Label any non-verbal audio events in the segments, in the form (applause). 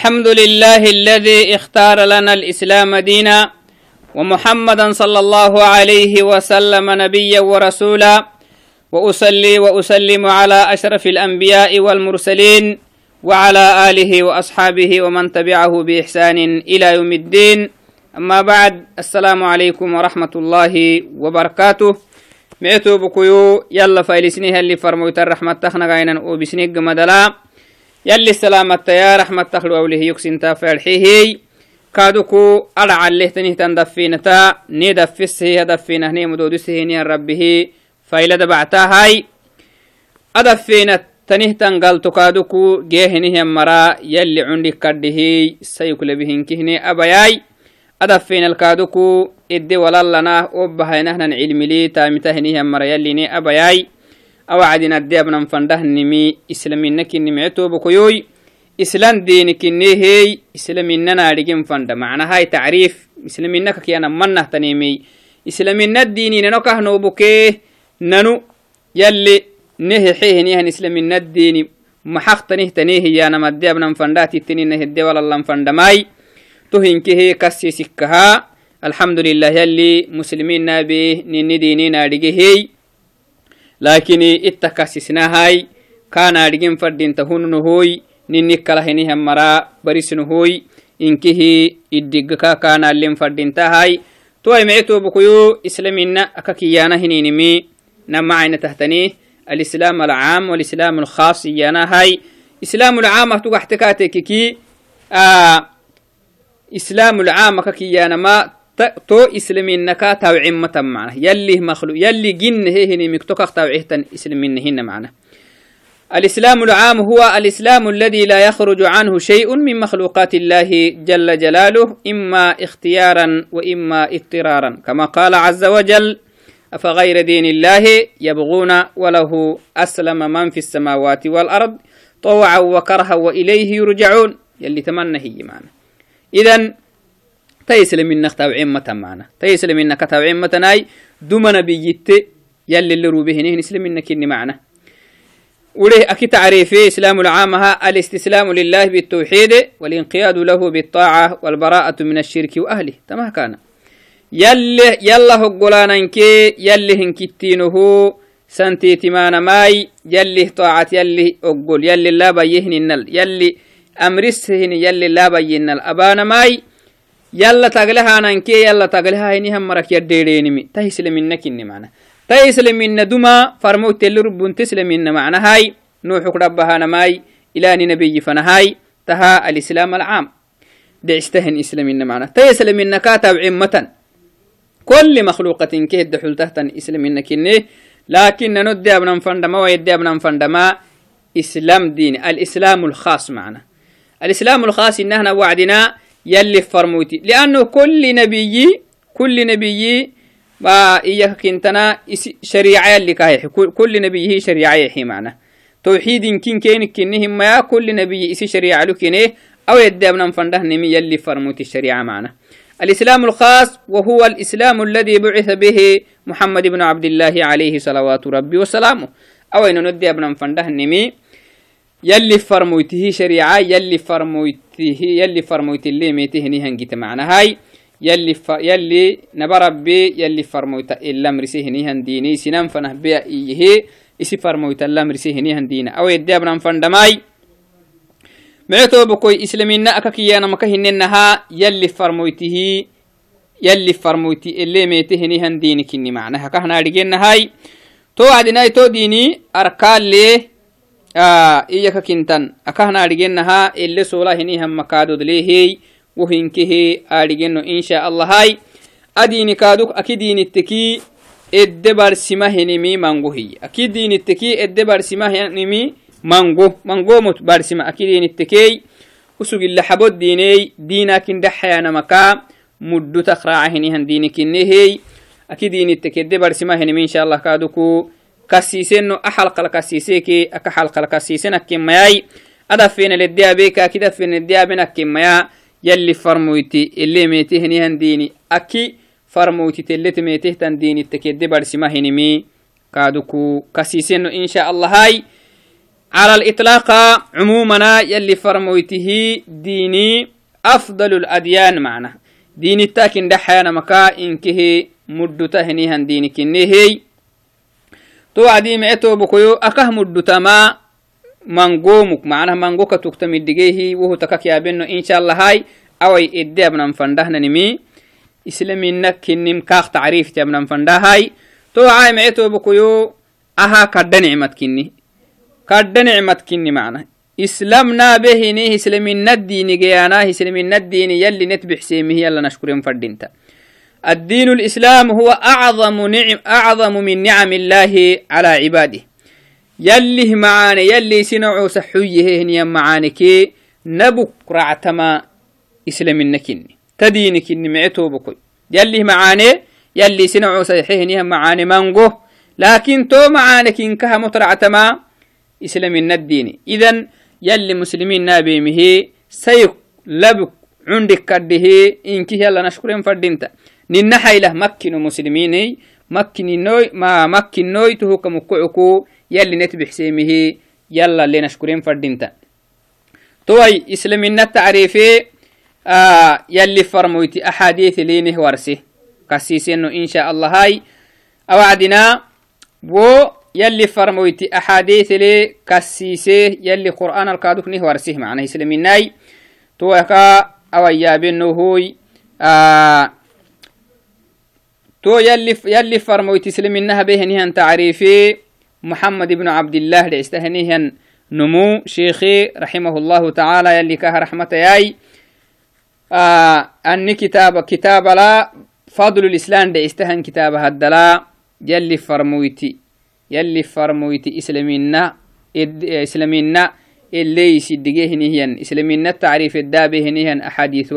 الحمد لله الذي اختار لنا الإسلام دينا ومحمدا صلى الله عليه وسلم نبيا ورسولا وأصلي وأسلم على أشرف الأنبياء والمرسلين وعلى آله وأصحابه ومن تبعه بإحسان إلى يوم الدين. أما بعد السلام عليكم ورحمة الله وبركاته. ميتو بكيو يلا فايلسنيها اللي فرموت الرحمة تخنا غاينا وبسنيق مدلا. يلي سلامة يا رحمة تخلو أوله يكسن تافعلحيه كادوكو أرع عليه تنه تندفين تا. ندفس هي دفين هني مدودس هني ربه فايلة دبعتا هاي. أدفين تنه تنقل تكادوكو جيهنه مرا. يلي عندك كده سيكل بهن كهني أبياي. أدفين الكادوكو. إدي ولالنا. وبهاي نهنا علم لي. تامتهنه مرا. يلي ني أبياي. Awacdin adde abnan fandahnimi islaminakinimicetobokoyoy islan dinikinehey islaminanaadhigin fanda macnahai tacriif islaminakakyanamannahtanimey islamina dininanokahnoboke nanu yalli nehexeheniyahan islamina dini maxaqtanihtanehiyanam abnan fandaatittinina hedde walallan fandamai tohinkehe kassisikkaha alxamdulilah yalli musliminabe nini dininaadhigehey لكن اتكاسسناهاي كان أرجين فردين تهون هوي نينك كلا هني هم مرا بريسن هوي إنكه إدقكا كان اللين فردين تهاي. تو معتو بكيو إسلامنا أكاكيانا هنينمي. نما عين تهتني. الإسلام العام والإسلام الخاص يانا هاي. إسلام العام تحتكاتك كي. آه إسلام العام ككيانا ما تو إسلامينك توعين متى معنا. يلي مخلوق يلي جن هي مكتوك توعيهتن إسلامينهن معنا. الإسلام العام هو الإسلام الذي لا يخرج عنه شيء من مخلوقات الله جل جلاله إما اختيارا وإما اضطرارا. كما قال عز وجل أفغير دين الله يبغون وله أسلم من في السماوات والأرض طوعا وكرها وإليه يرجعون. يلي تمنى هي معنا. إذن تيسل منك توعين متى معنا؟ تيسل منك توعين متى ناي؟ دمنا بيجت يلي اللي روبه نهن نسلم منك إني معنا. وله أكي تعريفي إسلام العامها الاستسلام لله بالتوحيد والانقياد له بالطاعة والبراءة من الشرك وأهله. تمام كان. يلي يلا هقولانك يلي هنكتينه سنتي تمان ماي يلي طاعة يلي أقول يلي لا بيهن النل يلي أمرسهن يلي لا بيهن الأبان ماي. Yalla taglehananke yalla taglehainihan marak yaddeedeenimi ta hisleminakinni mana ta islemina duma farmoiteli rubunte islemina macnahai nuuxuk dhabbahanamai ilani nabiyi fanahai taha alislam alcaam dhicistahen islemina mana ta islemina ka tabcin matan كل مخلوقة كهد حلتهتن إسلام كنه لكن ندي أبنا فندما ويدي أبنا فندما إسلام دين الإسلام الخاص معنا الإسلام الخاص إننا وعدنا يلي فرموتي. لأنه كل نبي كل نبي ما إياك كنتنا شريعة يلي كايح كل نبي هي شريعة يحي معنا. توحيد كين كين كنهم ما كل نبي إسي شريعة لكنه أو يدابنا فنده نمي يلي فرموتي الشريعة معنا. الإسلام الخاص وهو الإسلام الذي بعث به محمد بن عبد الله عليه صلوات ربي وسلامه. أو إنه ندي ابن فنده نمي يلي فرمويته شريعة يلي فرمويته يلي فرمويت اللي ميته نهن جيت معنا هاي. يلي ف... يلي نبربي يلي فرمويت إلا مرسيه نهن ديني. سنان فنه بيا إيه إسي فرمويت إلا مرسيه نهن دينا أو يدي أبنا فندماي معتو بكوي إسلامينا أكاكيانا مكهننها يلي فرمويته يلي فرمويتي اللي ميته نهن ديني كني معناها كهنا رجينا هاي. تو عدناي تو ديني أركال ليه iyaka kintan akahna adhigenaha ele sola hinihan makaadodlehey wohinkehe adhigeno insha allahai adini kaaduk aki dinitteki edde barsima henimi mango hiy aki dinitteki edde barsima henimi mango mangomot barsima aki dinittekey usugilla xabod diney dinakin dhaxayanamaka muddu takraaca hinihan dinikinehey aki dinitteki edde barsima henimi insha allah kaaduku kasisen akkimayai adafena leddeabeka akidafena leddeaben akkimaya yalli farmoyti elemetehnihan dini aki farmoyti telletmetehtan dini tekedde barsima hinimi kaaduku kasiseno insha allahai على الإطلاق عمومنا يلي فرمويته ديني أفضل الأديان معنا ديني التاكن دحيانا مكا إنكه مدتا هنيهن ديني كنهي to wacdime etobokoyo akah muddutama mangomuk manah mangoka tuktamidigehi wohu takak yabeno inshallahai awai edde abnan fandahnanimi islamina kinim kaak tacriifti abnan fandahai to wacame etobokoyo aha kadda nicmat kinni kadda nicmat kinni manah islamna behini islamina diinigeyanah islamina diini yalli net bixseemihi yalla nashkuren fadhinta الدين الإسلام هو أعظم نعم أعظم من نعم الله على عباده. يلي معاني يلي سنعو سحويه هنيا معانك نبك رعتما إسلامنا كني تدينك إني معتو بكوي يلي معاني يلي سنعو سحيه هنيا معاني مانغو لكن تو معانك إنكها مترعتما إسلامنا الدين. إذن يلي مسلمين نابي مهي سيك لبك عندك كده إنك يلا نشكرين فردينتا. ننا حيله مكن مسلمين مكن ما مكن نوي تهو كمكعكو يلي نتبح سيمه يلا اللي نشكرين فردينتا. توي إسلامنا التعريفي آه يلي فرمويتي أحاديث لينه ورسه كسيسينو إن شاء الله هاي. أوعدنا و يلي فرمويتي أحاديث لي يلي قرآن نه هوي آه تو يلي يلي فرمويتي إسلامي به نهن تعريفي محمد بن عبد الله لعستهنيهن نمو شيخي رحمه الله تعالى يلي كه رحمة ياي. آه أني كتاب كتاب لا فضل الإسلام دعستهن كتاب هدلا. يلي فرمويتي يلي فرمويتي إسلامينا إسلامينا اللي يسدقيه نهيان إسلامينا التعريف الدابه نهيان أحاديث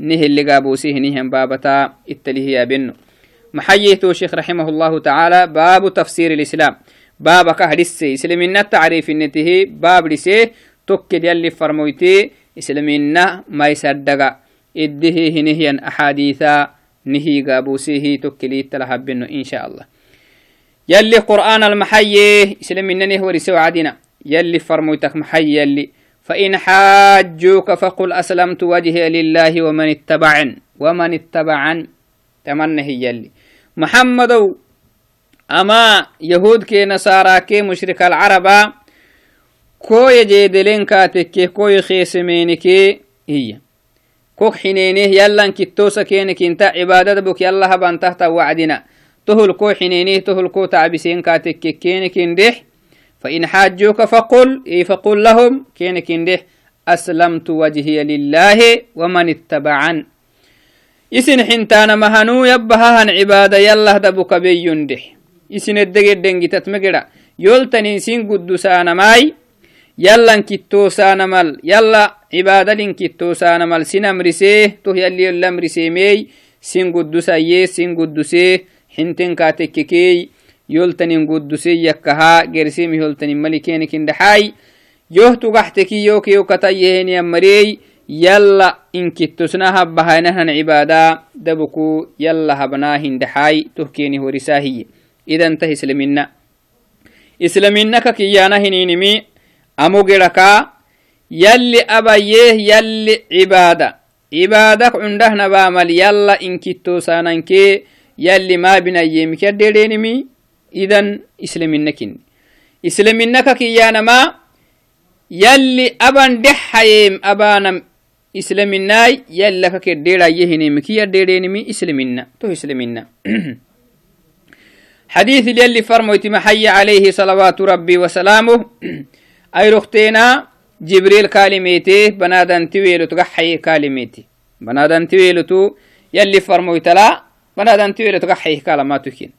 نه اللي قابوسيه نهيان بابتا. التليه بنو. محييتو شيخ رحمه الله تعالى باب تفسير الإسلام. باب كهدسي إسلامينا التعريف النته باب لسيه تكد يلي فرمويتي إسلامينا ما يصدق. إديه نهيان أحاديثا نهي قابوسيه تكلي تلهبنو إن شاء الله. يلي قرآن المحي إسلام إنني هو رسو عدنا يلي فرموتك محي يلي. فإن حاجوك فقل أسلمت وجهي لله ومن اتبعن. ومن اتبعن تمنى هي يلي. محمد أما يهود كي نصارى كي مشرك العرب كو يجيدلين كاتك كو يخيسمينك هي كوك حنينه يلا كتوسا كينك انت عبادة بك يلا هبان تحت وعدنا تهل كو حنينيه تهل كو تعبسين كاتك كينك اندح فإن حاجوك فقل إيه فقل لهم كينك اندح أسلمت وجهي لله ومن اتبعن isin xintaana mahanuu yabbahahan cibaada yallah dabuka beyyundeh isinedegeddengitatmegeda yoltanin sin guddusaanamai yallan kittoosaanamal yalla cibaadalin kittoosaanamal sinamrisee toh yalli yollamriseemey sin guddusayyee sin guddusee قدسي يكها قرسيم يولتنين ملكين كندحاي يوه تقحتكي يوك يوك تيهين يمري يلا إن كتسناها بهاينهن عبادة دبكو يلا هبناهن دحاي تهكيني ورساهي إذا انتهي إسلامنا إسلامنا كيانا هنينمي أمو قرقا يلي أبايه يلي عبادة. عبادك عنده نبامل يلا إن كتو ساننكي يلي ما بنا يمك ديرينمي إذن إسلامنكين إسلامنك كيانا ما. يلي أبان دحيم أبانم يلا كديرا يهنمك يديرينمي إسلامنا تو إسلامنا (clears throat) حديث يلي فرموت محي عليه صلوات ربي وسلامه. (clears throat) أي رختينا جبريل كالميتي بنادن تويلو تقحي كالميتي. بنادن تويلو يلي فرموت لا banadan tiwele toga xayh kalamatukin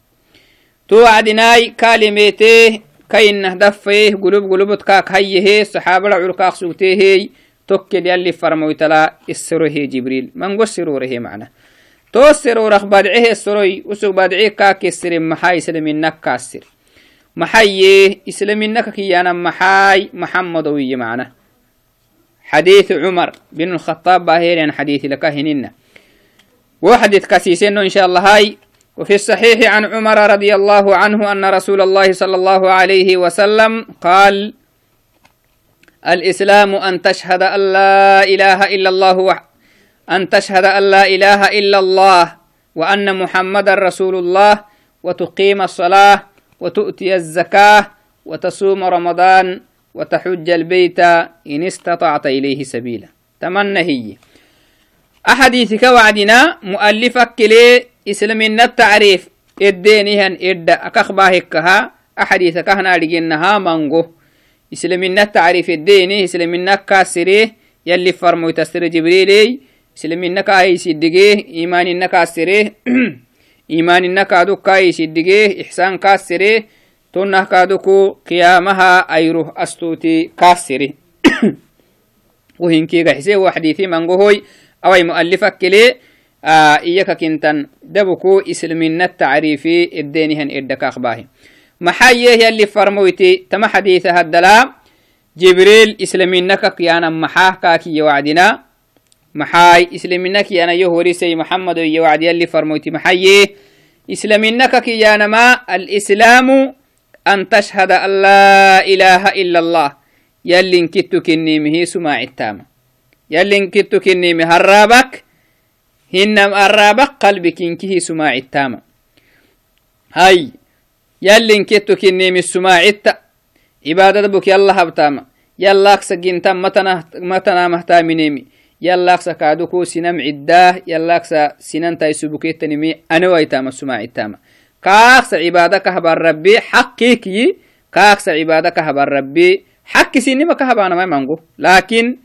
to wacdinaai kaalimeetee kainah daffayeh gulub gulubot kaak توكل يلي فرموا تلا السروه جبريل من قص سروره معنا تو سرور أخبار عه السروي وسو بادعيه عه كاك السر محاي سلم النك كاسر محاي إسلام النك كي أنا محاي محمد ويجي معنا حديث عمر بن الخطاب باهير عن حديث لك هننا وحديث كاسيسين إن شاء الله هاي وفي الصحيح عن عمر رضي الله عنه أن رسول الله صلى الله عليه وسلم قال الإسلام أن تشهد أن لا إله إلا الله أن تشهد أن لا إله إلا الله وأن محمد رسول الله وتقيم الصلاة وتؤتي الزكاة وتصوم رمضان وتحج البيت إن استطعت إليه سبيلا. تمنى هي أحاديثك وعدنا مؤلفك لي إسلامنا التعريف إدينيهن إد أكخباهكها. أحاديثك هنا لجنها مانغو إسلامنا التعريف الديني إسلامنا كاسريه يلي فرمو تستر جبريلي إسلامنا كأي سيدقيه إيماننا كاسريه (clears throat) إيماننا كادو كأي سيدقيه إحسان كاسريه تنه كادوكو قيامها أيروه أستوتي كاسري. (clears throat) وهنكي حسيه وحديثي منغوهوي أوي مؤلفك كلي آه إياك كنتن دبكو إسلامنا التعريفي الدينهن إدك أخباهي. محايه يلي فرمويتي تم حديثها الدلا. جبريل إسلامينك كيانا محاه كاكي يوعدنا. محاي إسلامينك يانا يهوري سي محمد يوعد يلي فرمويتي محايه إسلامينك كيانا ما الإسلام أن تشهد أن لا إله إلا الله. يلي انكتو كنيمه سماع التامة يلي انكتو كنيمه هرابك هنم الرابك قلبك انكه سماع التامة هاي يلي كتو كني من السماعتا عبادة بك يلا هبتاما. يلا أكسا جنتا متنا متنا مهتامنيمي يلا أكسا كادوكو سنم عداه. يلا أكسا سنن تايسو بكيتنمي أنا ويتاما السماعتاما كاكس عبادة كهبار ربي. حقيكي كاكس عبادة كهبار ربي. حق سيني ما كهبانا ما مانغو لكن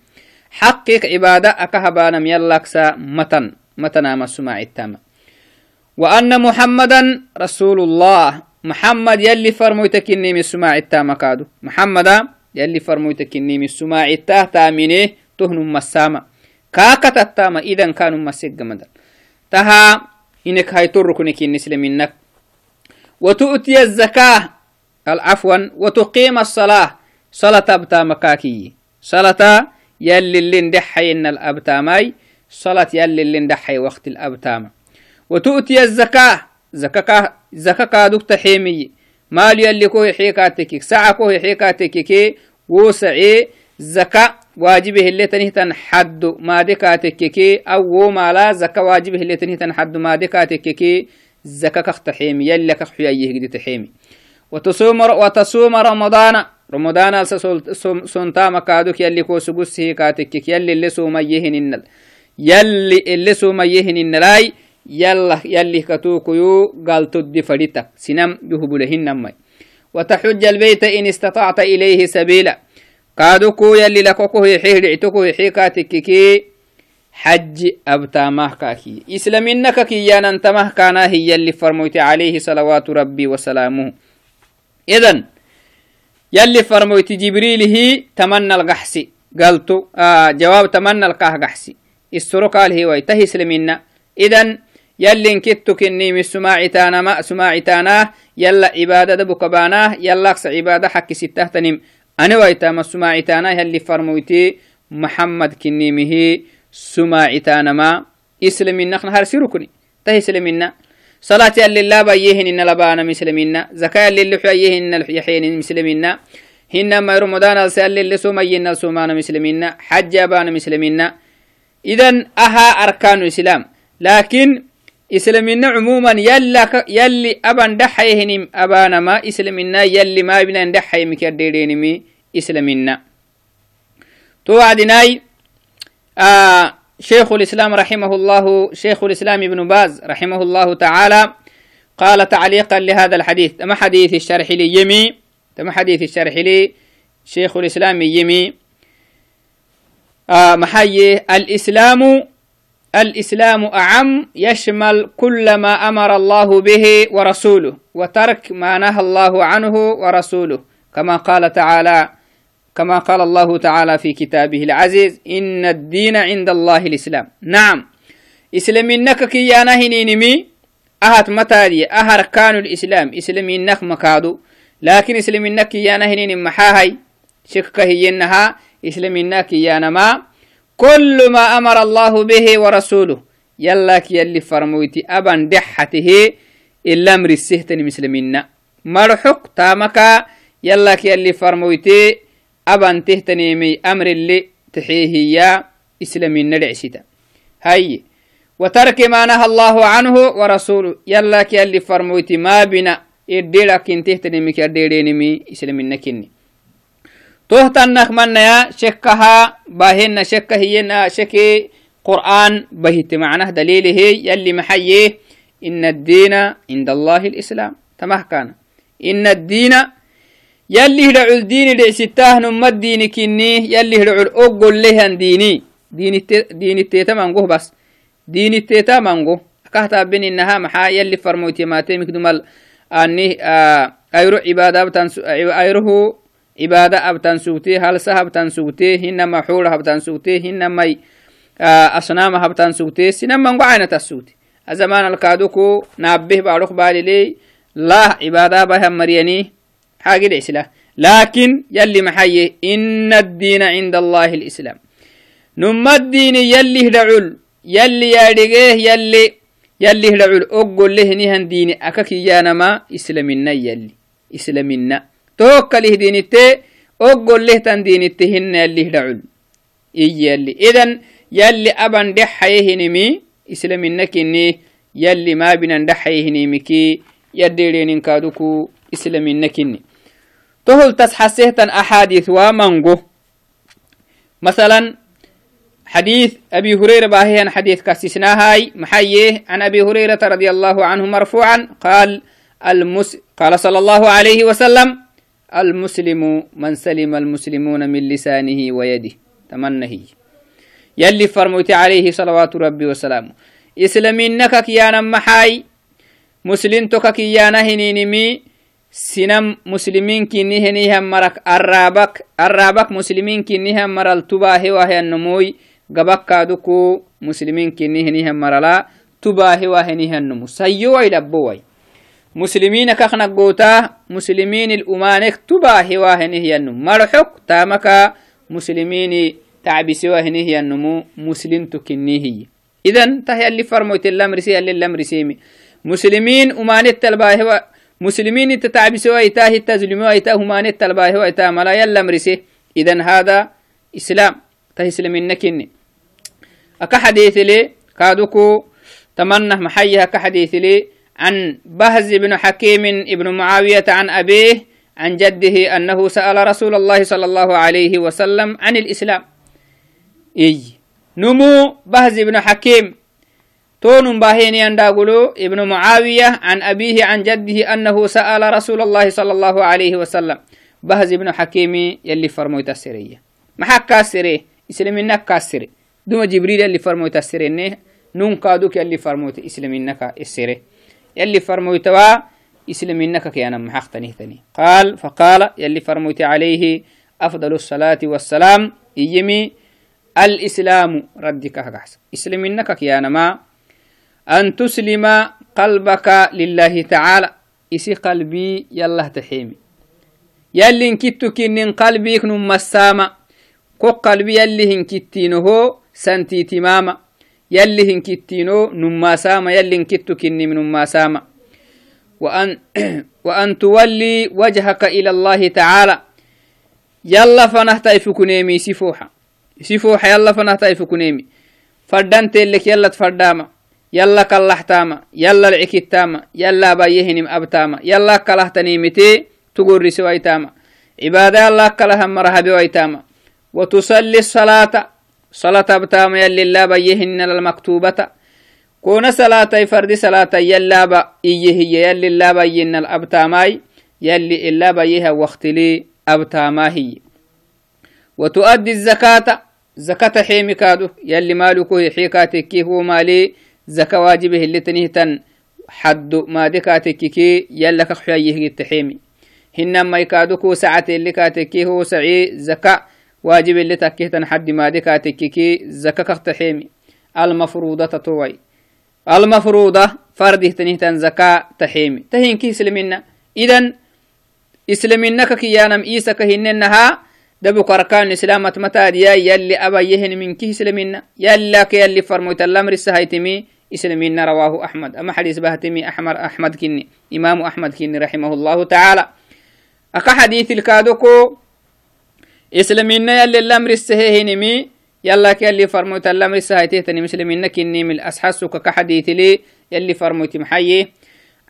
محمد يلي فرمويتك من سماع التام كادو. محمد يلي فرمويتك من سماع التاه تامينه تهن مسامة كاكت التام إذا كانوا مسيق مدى تها إنك هاي تركنك النسل منك. وتؤتي الزكاة العفوا وتقيم الصلاة. صلاة أبتا مكاكي. صلاة يلي اللي ندحي إن الأبتاماي صلاة يلي اللي ندحي وقت الأبتام وتؤتي الزكاة زكاة زكاة كادوك تحيمي مال يلي كوي حيكاتك ساعة كوي حيكاتك وسعي زكاة واجبه اللي تنهتن حد ما دكاتك أو مالا زكاة واجبه اللي تنهتن حد ما دكاتك زكاة كختحيمي يلي كخحييه قد تحيمي. وتصوم وتصوم رمضان. رمضان سنتا مكادوك يلي كو سبسه كاتك يلي اللي سوميهن النل. يلي اللي سوميهن النلاي قال تدي فريتا سنم يهبلهن مي وتحج البيت إن استطعت إليه سبيلا قادوكو يلي لكوكو يحيه لعتوكو يحيكاتك كي حج أبتامه كاكي إسلامينك كي ياننتمه كان هي اللي فرموت عليه صلوات ربي وسلامه إذن يلي فرموت جبريله تمنى القحسي قالتو آه جواب تمنى القحسي السرقال هي ويته إسلامينا إذن يلي كتو كني من سماعتانا ما سماعتانا يلا عبادة بكبانا يلا أكس عبادة حق ستة تنم أنا ويتا ما سماعتانا يلي فرمويتي محمد كني مه سماعتانا ما. إسلامين نحن هرسيركني تهي إسلامنا صلاة يلي لا بيهن إن لبانا مسلمنا زكاة يلي حيهن الحيين مسلمنا هن ما رمضان السال اللي سومينا سومانا مسلمنا حج أبانا مسلمنا إذن أها أركان الإسلام. لكن أبان دحيهنم أبانا ما إسلامنا يلي ما بنا دحي مكدرينمي إسلامنا توعدناي آه شيخ الإسلام رحمه الله شيخ الإسلام ابن باز رحمه الله تعالى قال تعليقا لهذا الحديث. تم حديث الشرح لي يمي تم حديث الشرح لي شيخ الإسلام يمي. آه محيي الإسلام الإسلام أعم يشمل كل ما أمر الله به ورسوله وترك ما نهى الله عنه ورسوله. كما قال تعالى كما قال الله تعالى في كتابه العزيز إن الدين عند الله الإسلام. نعم. إسلام إنك كيانا هنينمي أهت متالي أهر كان الإسلام. إسلام إنك مكادو. لكن إسلام إنك كيانا هنين محاهي شكك هي إنها إسلام إنك كيانا ما كل ما أمر الله به ورسوله. يلاك يلي فرمويتي أبا دحته إلا أمر السهتن مسلمين مرحق تامكا يلاك يلي فرمويتي أبان تهتنيمي أمر اللي تحيه إسلامين ندعسيتا هاي. وترك ما نهى الله عنه ورسوله. يلا كي اللي فرموتي ما بنا. إديلك انت تهتنيمي كرديرينمي إسلامين نكني تهتنك من يا شكها باهن شك هي شكي قرآن بهت معناه دليله يلي محيه إن الدين عند الله الإسلام. تمه كان. إن الدين يلي هدعو الدين لعستاه نم الدين كني يلي هدعو الأقل له ديني. دين دين التيتا منقوه بس. دين التيتا منقوه كهتا بين إنها محا آه عبادة أبتن سوتي هل سهب تنسوتي هنما حول هبتن سوتي هنما أصنام هبتن سوتي سنما نقعنا تسوتي الزمان الكادوكو نابه بارك بالي لا عبادة بها مرياني حاجة الإسلام لكن يلي محيي إن الدين عند الله الإسلام. نم الدين يلي هدعول يلي يادقيه يلي يلي هدعول أقول له نهن ديني أكاكي يانما إسلامنا يلي إسلامنا توكله دين التي أقول تن دين التهن يلي هدعول إي يلي. إذن يلي أبن دحيه نمي إسلامنا كني يلي ما بنا دحيه نمكي يديرين كادوكو إسلامنا كني تهل تسحسهتن أحاديث ومنغو مثلا حديث أبي هريرة باهيا حديث كاسسنا هاي محيه عن أبي هريرة رضي الله عنه مرفوعا قال المس قال صلى الله عليه وسلم المسلم من سلم المسلمون من لسانه ويده تمنه يلي فرموت عليه صلوات ربي وسلامه إسلامينك كيانا محاي مسلمتك كيانا هنينمي sinam muslimin kinihenihan marak arabak arabak muslimin kinihan maral tubahewaheannomoy gabakaaduku muslimin kinihenihan marala مسلمين كخنا قوتا مسلمين الأمانك تبا هوا هنه مرحوك تامكا مسلمين تعب سوا هنه ينمو مسلم تكنيهي إذن تهي اللي فرموت اللام رسي اللي اللام رسيمي. مسلمين أمانك تلبا هوا مسلمين تتعب سوا إتاه تزلموا إتاه أمانك تلبا هوا إتاه ملا يلام رسي. إذن هذا إسلام. تهي سلمين نكني. أكا حديث لي كادوكو تمنح محيها كحديث لي. عن بهز بن حكيم ابن معاوية عن أبيه عن جده أنه سأل رسول الله صلى الله عليه وسلم عن الإسلام. إي نمو بهز بن حكيم. تون باهين ينداغلو ابن معاوية عن أبيه عن جده أنه سأل رسول الله صلى الله عليه وسلم. بهز ابن حكيمي يلي فرمو تسرية ما حق كاسري إسلامينك كاسري دوما جبريل يلي فرمو تسري نون كادوك يلي فرمو إسلامينك السري يلي فرمو توا إسلامينك كيانا محق تنهتني قال فقال يلي فرموت عليه أفضل الصلاة والسلام إيمي الإسلام ردك هكذا إسلامينك كيانا ما أن تسلم قلبك لله تعالى. إسي قلبي يلا تحيمي. يلي انكتو كنن قلبيك نمسامة كو قلبي يلي هنكتينه سنتي تماما. يلي هنكتينو نماسامة يلي انكتو كنن من نماسامة وأن, (clears throat) وأن تولي وجهك إلى الله تعالى. يلا فنهتا إفكنيمي سفوحة سفوحة يلا فنهتا إفكنيمي فردانت لك يلا تفرداما. يلا كلحتاما يلا العكتاما. يلا بايهنم أبتاما. يلا كلهتنيمتي تقول رسويتاما. عبادة الله كلها مرهب ويتاما وتصلي الصلاة صلاة أبتاما يلي الله بايهن المكتوبة. كون صلاة فرد صلاة يلا با إيه يلي الله بايهن الأبتاماي يلي إلا بايها وقت لي أبتاماهي. وتؤدي الزكاة زكاة حيمي كادو يلي مالكو حيكاتك هو مالي زكا واجبه اللي تنهتن حد ما دكاتككي يلا كخييه التحيمي هنما يكادوكو ساعة اللي كاتكي هو سعي زكا واجب اللي تكيهتن حد ما دكاتككي زكا كتحيمي المفروضة تطوي. المفروضة فرده تنهتن زكا تحيمي. تهين كي سلمنا إذن إسلامنا كيانم إيسا كهننها دبك أركان الإسلام متى ديا يلي أبا يهن من كي سلمنا يلا كي يلي فرموت الأمر السهيتمي إسلامين رواه أحمد. أما حديث بهتمي أحمر أحمد كني إمام أحمد كني رحمه الله تعالى. أكا حديث الكادوكو إسلامنا يلي الأمر السهيهنمي يلا كيلي فرموت الأمر السهيتيتني مسلمين كني من أسحسك كحديث لي يلي فرموت محيي.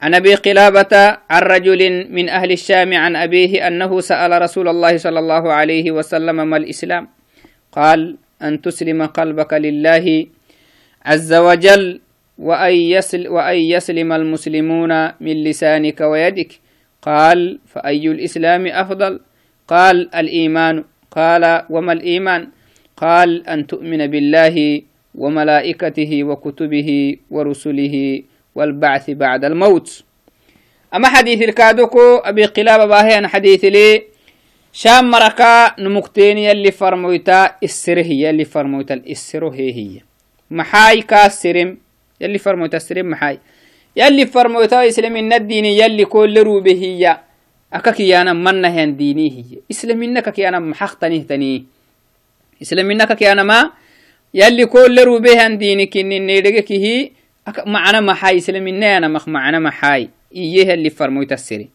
عن أبي قلابة عن رجل من أهل الشام عن أبيه أنه سأل رسول الله صلى الله عليه وسلم ما الإسلام؟ قال أن تسلم قلبك لله عز وجل وأن, يسل وأن يسلم المسلمون من لسانك ويدك. قال فأي الإسلام أفضل؟ قال الإيمان. قال وما الإيمان؟ قال أن تؤمن بالله وملائكته وكتبه ورسله والبعث بعد الموت. أما حديث الكادوكو أبي قلابة باهي أنا حديث لي شام مركا نمكتين يلي فرمويتا السره يلي فرمويتا السره هي هي. محاي كاسرم يلي فرمويتا السرم محاي. يلي فرمويتا إسلامين الديني يلي كل روبه هي. أكاكيانا من هن ديني هي إسلامين كيانا محختني تني إسلامين كيانا ما يلي كل روبه هن ديني كني نيدك هي معنا محاي إسلامين أنا مخ معنا محاي إيه اللي فرمويتا السري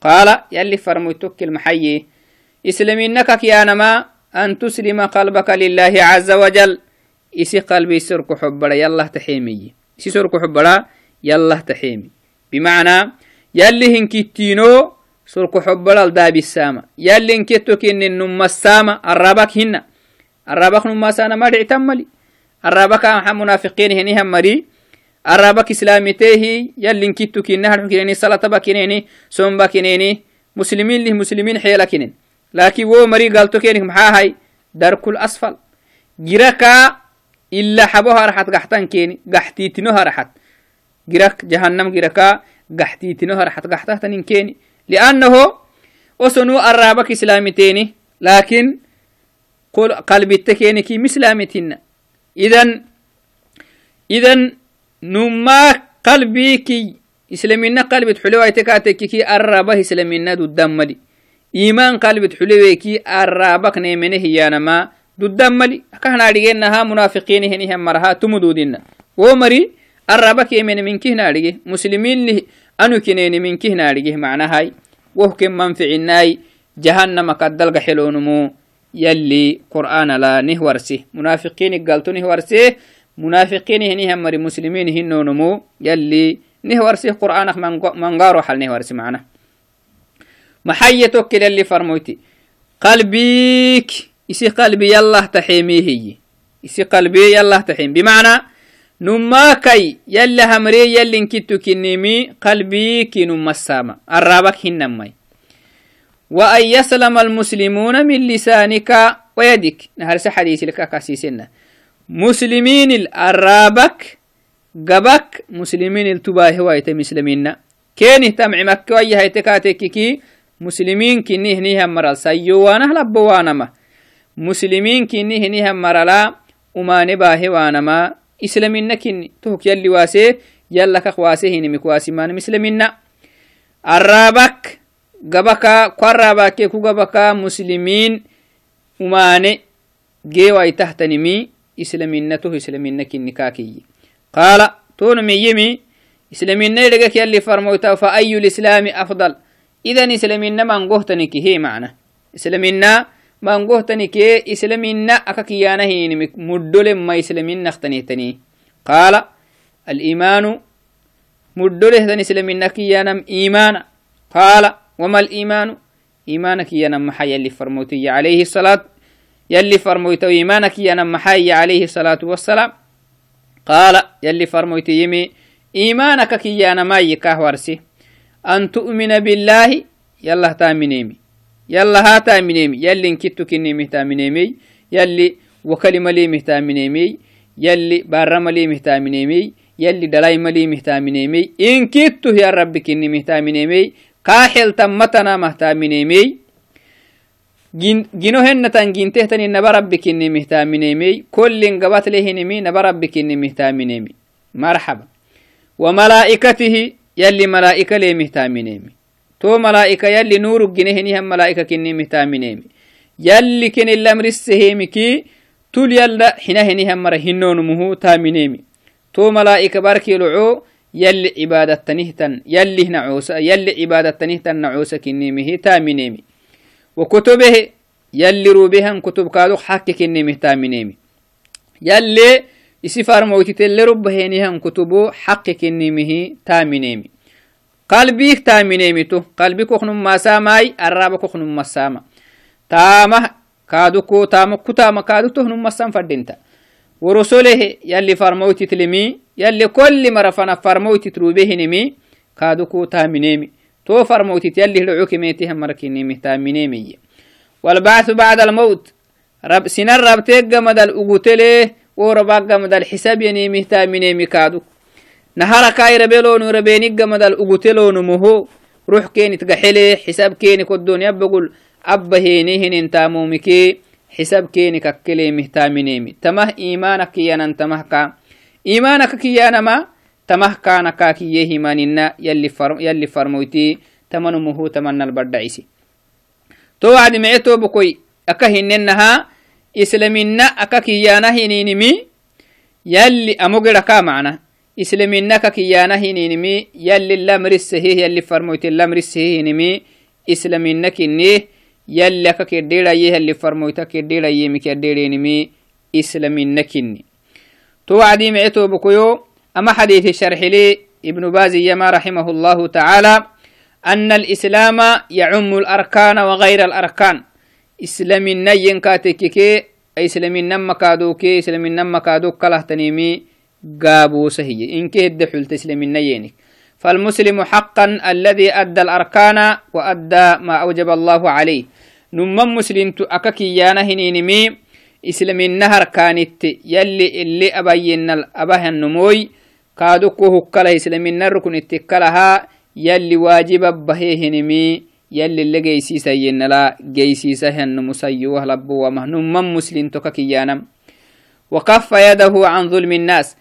قال يلي فرمويتك المحيي إسلامينك كيانا ما أن تسلم قلبك لله عز وجل إسي قلبي سرك حبرا يلا سرك حبرا الدابي السامة. يلي هنكتو كن النم السامة الرابك هنا. الرابك نم سانا ما تملي الرابك منافقين هني هم مري. الرابك إسلامتيه يلي هنكتو كنها كنيني صلاة بكنيني سوم بكنيني مسلمين له مسلمين حيلا كنين. لكن wo mari galto kenik maxaa hay darkul asfal giraka ila xabo haraxat gaxtan keeni gaxtiitino girak jahannam giraka gaxtiitino haraxat gaxtahtanin keeni liannaho osonu arabak islamiteeni lakin qalbitte keeniki mislamitina idan idan numa qalbiki islamina qalbit xulewaite kaatekiki arabah islamina duddamadi iimaan qalbid xuleweeki arraabak neemene hiyaanama duddan mali akahnadhigenaha munaafiqiinihinihan maraha tumududina wo mari arraabak emene minkihnaadhige muslimiinnih anukineeni minkihnaadhige macnahay wohken manficinai jahannama kaddalga xeloonumu yalli qur'aanala nih warse munaafiqiini galto nih warse munaafiqiinihinihan mari muslimiin hinoonumu yalli nih warse qur'aanak mangaaro xal nih warse macnah محية توكل اللي فرموتي قلبيك إسي قلبي يلا تحيمي هي إسي قلبي يلا تحيم بمعنى نماكي يلا همري يلي انكتو كنيمي قلبيك نما السامة الرابك هنمي وأن يسلم المسلمون من لسانك ويدك نهار حديث لك كاسيسنا مسلمين الرابك قبك مسلمين التباه وايت مسلمين كين اهتم مكة هيتكاتككي muslimiin kini hinihan maral. Sayyowaanah labbo waanama. Muslimiin kini hinihan marala umaane baahe waanama. Islamina kini tohok yalli waase yallakak waase hinimik waasimaanam islamina arraabak gabaka kwarraabake ku gabaka muslimiin umaane geewaitahtanimi islamina toh islamina kini kaakiyi qaala toonumiyimi islamina idhegek yalli farmoyta fa ayu lislaami afdal idan islamina mangohtaniki he macna islamina mangohtanike islamina aka kiyanahinimik muddolemma islaminahtanihtani qaala aliimanu muddolehtan islamina kiyanam imana qaala wama aliimanu imana kiyanam maxa yalli farmotiya alayhi salaat يلي فرمويتو إيمانك يا محاي عليه الصلاة والسلام قال يلي فرمويت يمي إيمانك كي يا نماي كهورسي أن تؤمن بالله يلا يلا ها تامنيمي يلي انكتو كني مهتامنيمي يلي وكلمة لي مهتامنيمي يلي بارما لي مهتامنيمي يلي دلاي ملي مهتامنيمي إن كتو يا ربي كني مهتامنيمي كاحل تمتنا مهتامنيمي جنو هن تنجين تهتني نبا ربي كني مهتامنيمي كل قبات لهنمي نبا ربي كني مهتامنيمي مرحبا. وملائكته يلي ملائكة يلي كن الأمر السهيمكي تول يلا حينهنهم مره هنون مهو تامنيمي تو ملائكة باركي لعو يلي عبادة تنهتن يلي نعوسة يلي عبادة تنهتن نعوسة كني مه تامنيمي وكتبه يلي روبهم كتب كادو حكي كني مهتامنيمي يلي isi farmoytitelle rubbahenihan kutubu حقك كنيمه تامنيمي مساماي الرابا كوخنم مساما تامه كادوكو تامكو تاما كادو تهنم مسام فردينتا ورسوله يلي فرموتي تلمي يلي كل مرة فنا فرموتي تروبهنمي كادوكو تامنيمي تو فرموتي يلي لعوكي ميتهم مركينيمي تامنيمي والبعث بعد الموت رب سنر رب تيجا مدى الأقوتله ورباقا مدى الحساب ينيمي تامنيمي كادو نهار كاي ربيلون ربينيجا مدى الأقوتلون مهو. روح كيني تقحلي حساب كيني كدون يبقول أبا هينيهن انتامومكي حساب كيني ككلي مهتامنيمي تمه إيمانك يانا تمه كا إيمانك كيانا ما تمه كان كاكي يهماننا يلي, فرم يلي فرموتي تمنمه تمنى البردعيسي. تو عدي معتو بكوي. أكهننها إسلامنا أككيانا هنينمي يلي أمغر كا معنا. إسلامنا ككيانا هنينمي يلي الأمر السهيه يلي فرموتي الأمر السهيه هنمي إسلامنا كنيه يلي ككديرا يه اللي فرمويتا كديرا يه مكديرينمي إسلامنا كني تو عدي معتو بكويو أما حديث الشرح لي ابن باز يما رحمه الله تعالى أن الإسلام يعم الأركان وغير الأركان. إسلام النين كاتككي إسلام النم كادوكي إسلام النم كادوك كله تنيمي قابو سهي. إن كهد حلت إسلام النينك فالمسلم حقا الذي أدى الأركان وأدى ما أوجب الله عليه. نمم مسلم أككي يانا هنينمي إسلام النهر كانت يلي اللي أبين الأبه النموي كادوكو هكلا إسلام النهر كنت كلها يلي واجب بهيهنمي يلي اللي جيسيسا ينلا جيسيسا هن مسيوه لبو ومهنم من مسلم تككيانا وكف يده عن ظلم الناس.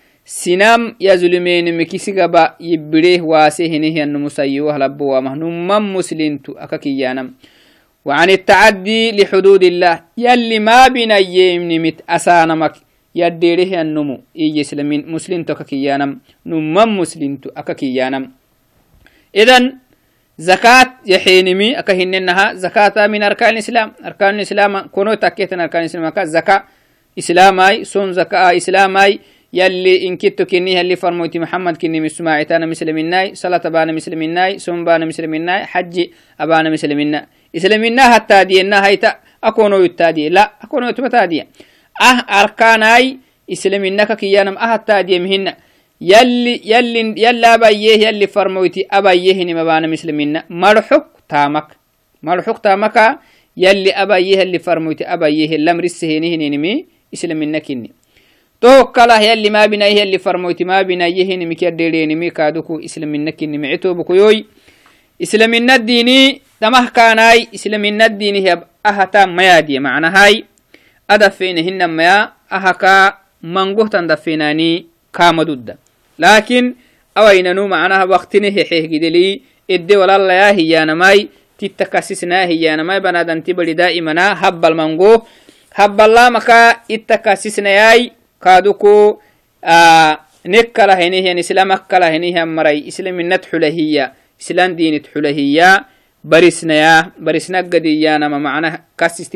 هن مسيوه لبو ومهنم من مسلم تككيانا وعن التعدي لحدود الله يلي ما بنا يمنمت أسانمك يديره النمو إي مسلم تككيانا نمم مسلم تككيانا إذن زكاة يحينمي أكهننها زكاة من أركان الإسلام أركان الإسلام كونو تكيتن أركان الإسلام زكاة إسلاماي سون زكاة إسلاماي يلي إن كنت كني اللي فرموتي محمد كني مسماعتانا مسلميناي صلاة بانا مسلميناي سون بانا مسلميناي حج أبانا مسلمينا إسلامينا حتى دينا هيتا أكونو يتادي لا أكونو يتمتادي أه أركاناي إسلامينا كيانم أه حتى مهنا. يلي يلي يلا أبيه يلي فرمويتي أبيه مبانا مسلمين مرحك تامك. مرحك تامك يلي أبيه يلي فرمويتي أبيه الأمر السهيني نمي إسلامنا كني توكلا يلي ما بنا يلي فرمويتي ما بنا يهني مكدرين مي كادوكو إسلامنا كني معتو بكويوي إسلامنا الديني تمه كاناي. إسلامنا الديني هي أهتا ميادي معنى هاي. أدفين هن ميا أهكا منقوه تندفيناني كامدود. لكن أويننو معناها وقتني هي جدلي. إدي ولا الله يا هي نماي. تتكسسنا هي نماي بنادن تبلي دائما هب المنغو هب الله مكا اتكسسنا ياي كادوكو آه نكلا هني هي. إسلام كلا هني هي. مري إسلام النتحل هي إسلام دين تحل برسنا يا برسنا قد يا نما معنا كسست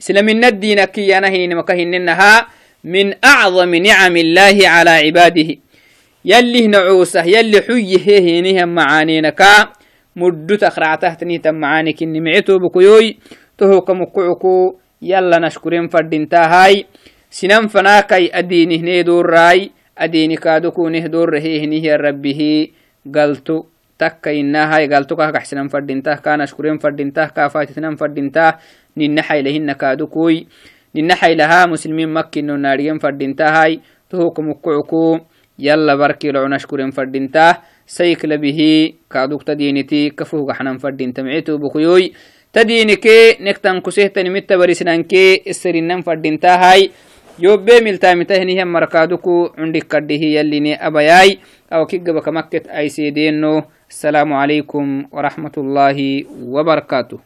نهب حسكاتك كي الدين كي ينهي مكهننها من أعظم نعم الله على عباده. يلي نعوسه يلي حيه هينهم معانينكا مدو تخرعته تنهتن معانيك نمعيتو بكو يوي تهو كمكعكو يلا نشكرين فردين تاهاي. sinan fanakai adiinihne doorraai adiini kaadokunih doorrahehinihiya rabbihi galtu takka inahai galtu kah kaxsinan fadhintah kanashkuren fadhintah kaafaititnan fadhintah nina xailahina kaadokui ninnaxaylaha muslimin makkino naadhigen fadhintahay tohukumukkucuku yalla barkilo cunashkuren fadhintaa saykla bihi kaadugta diiniti kafuhgaxnan fadhinta micitubukuyoy ta diinike nektan kusehtanimitta barisnanke iserinan fadhintahay yobe miltamitahinihan markaaduku cundhikadhihi yalline abayay awkigabakamaket aisedeeno السلام عليكم ورحمة الله وبركاته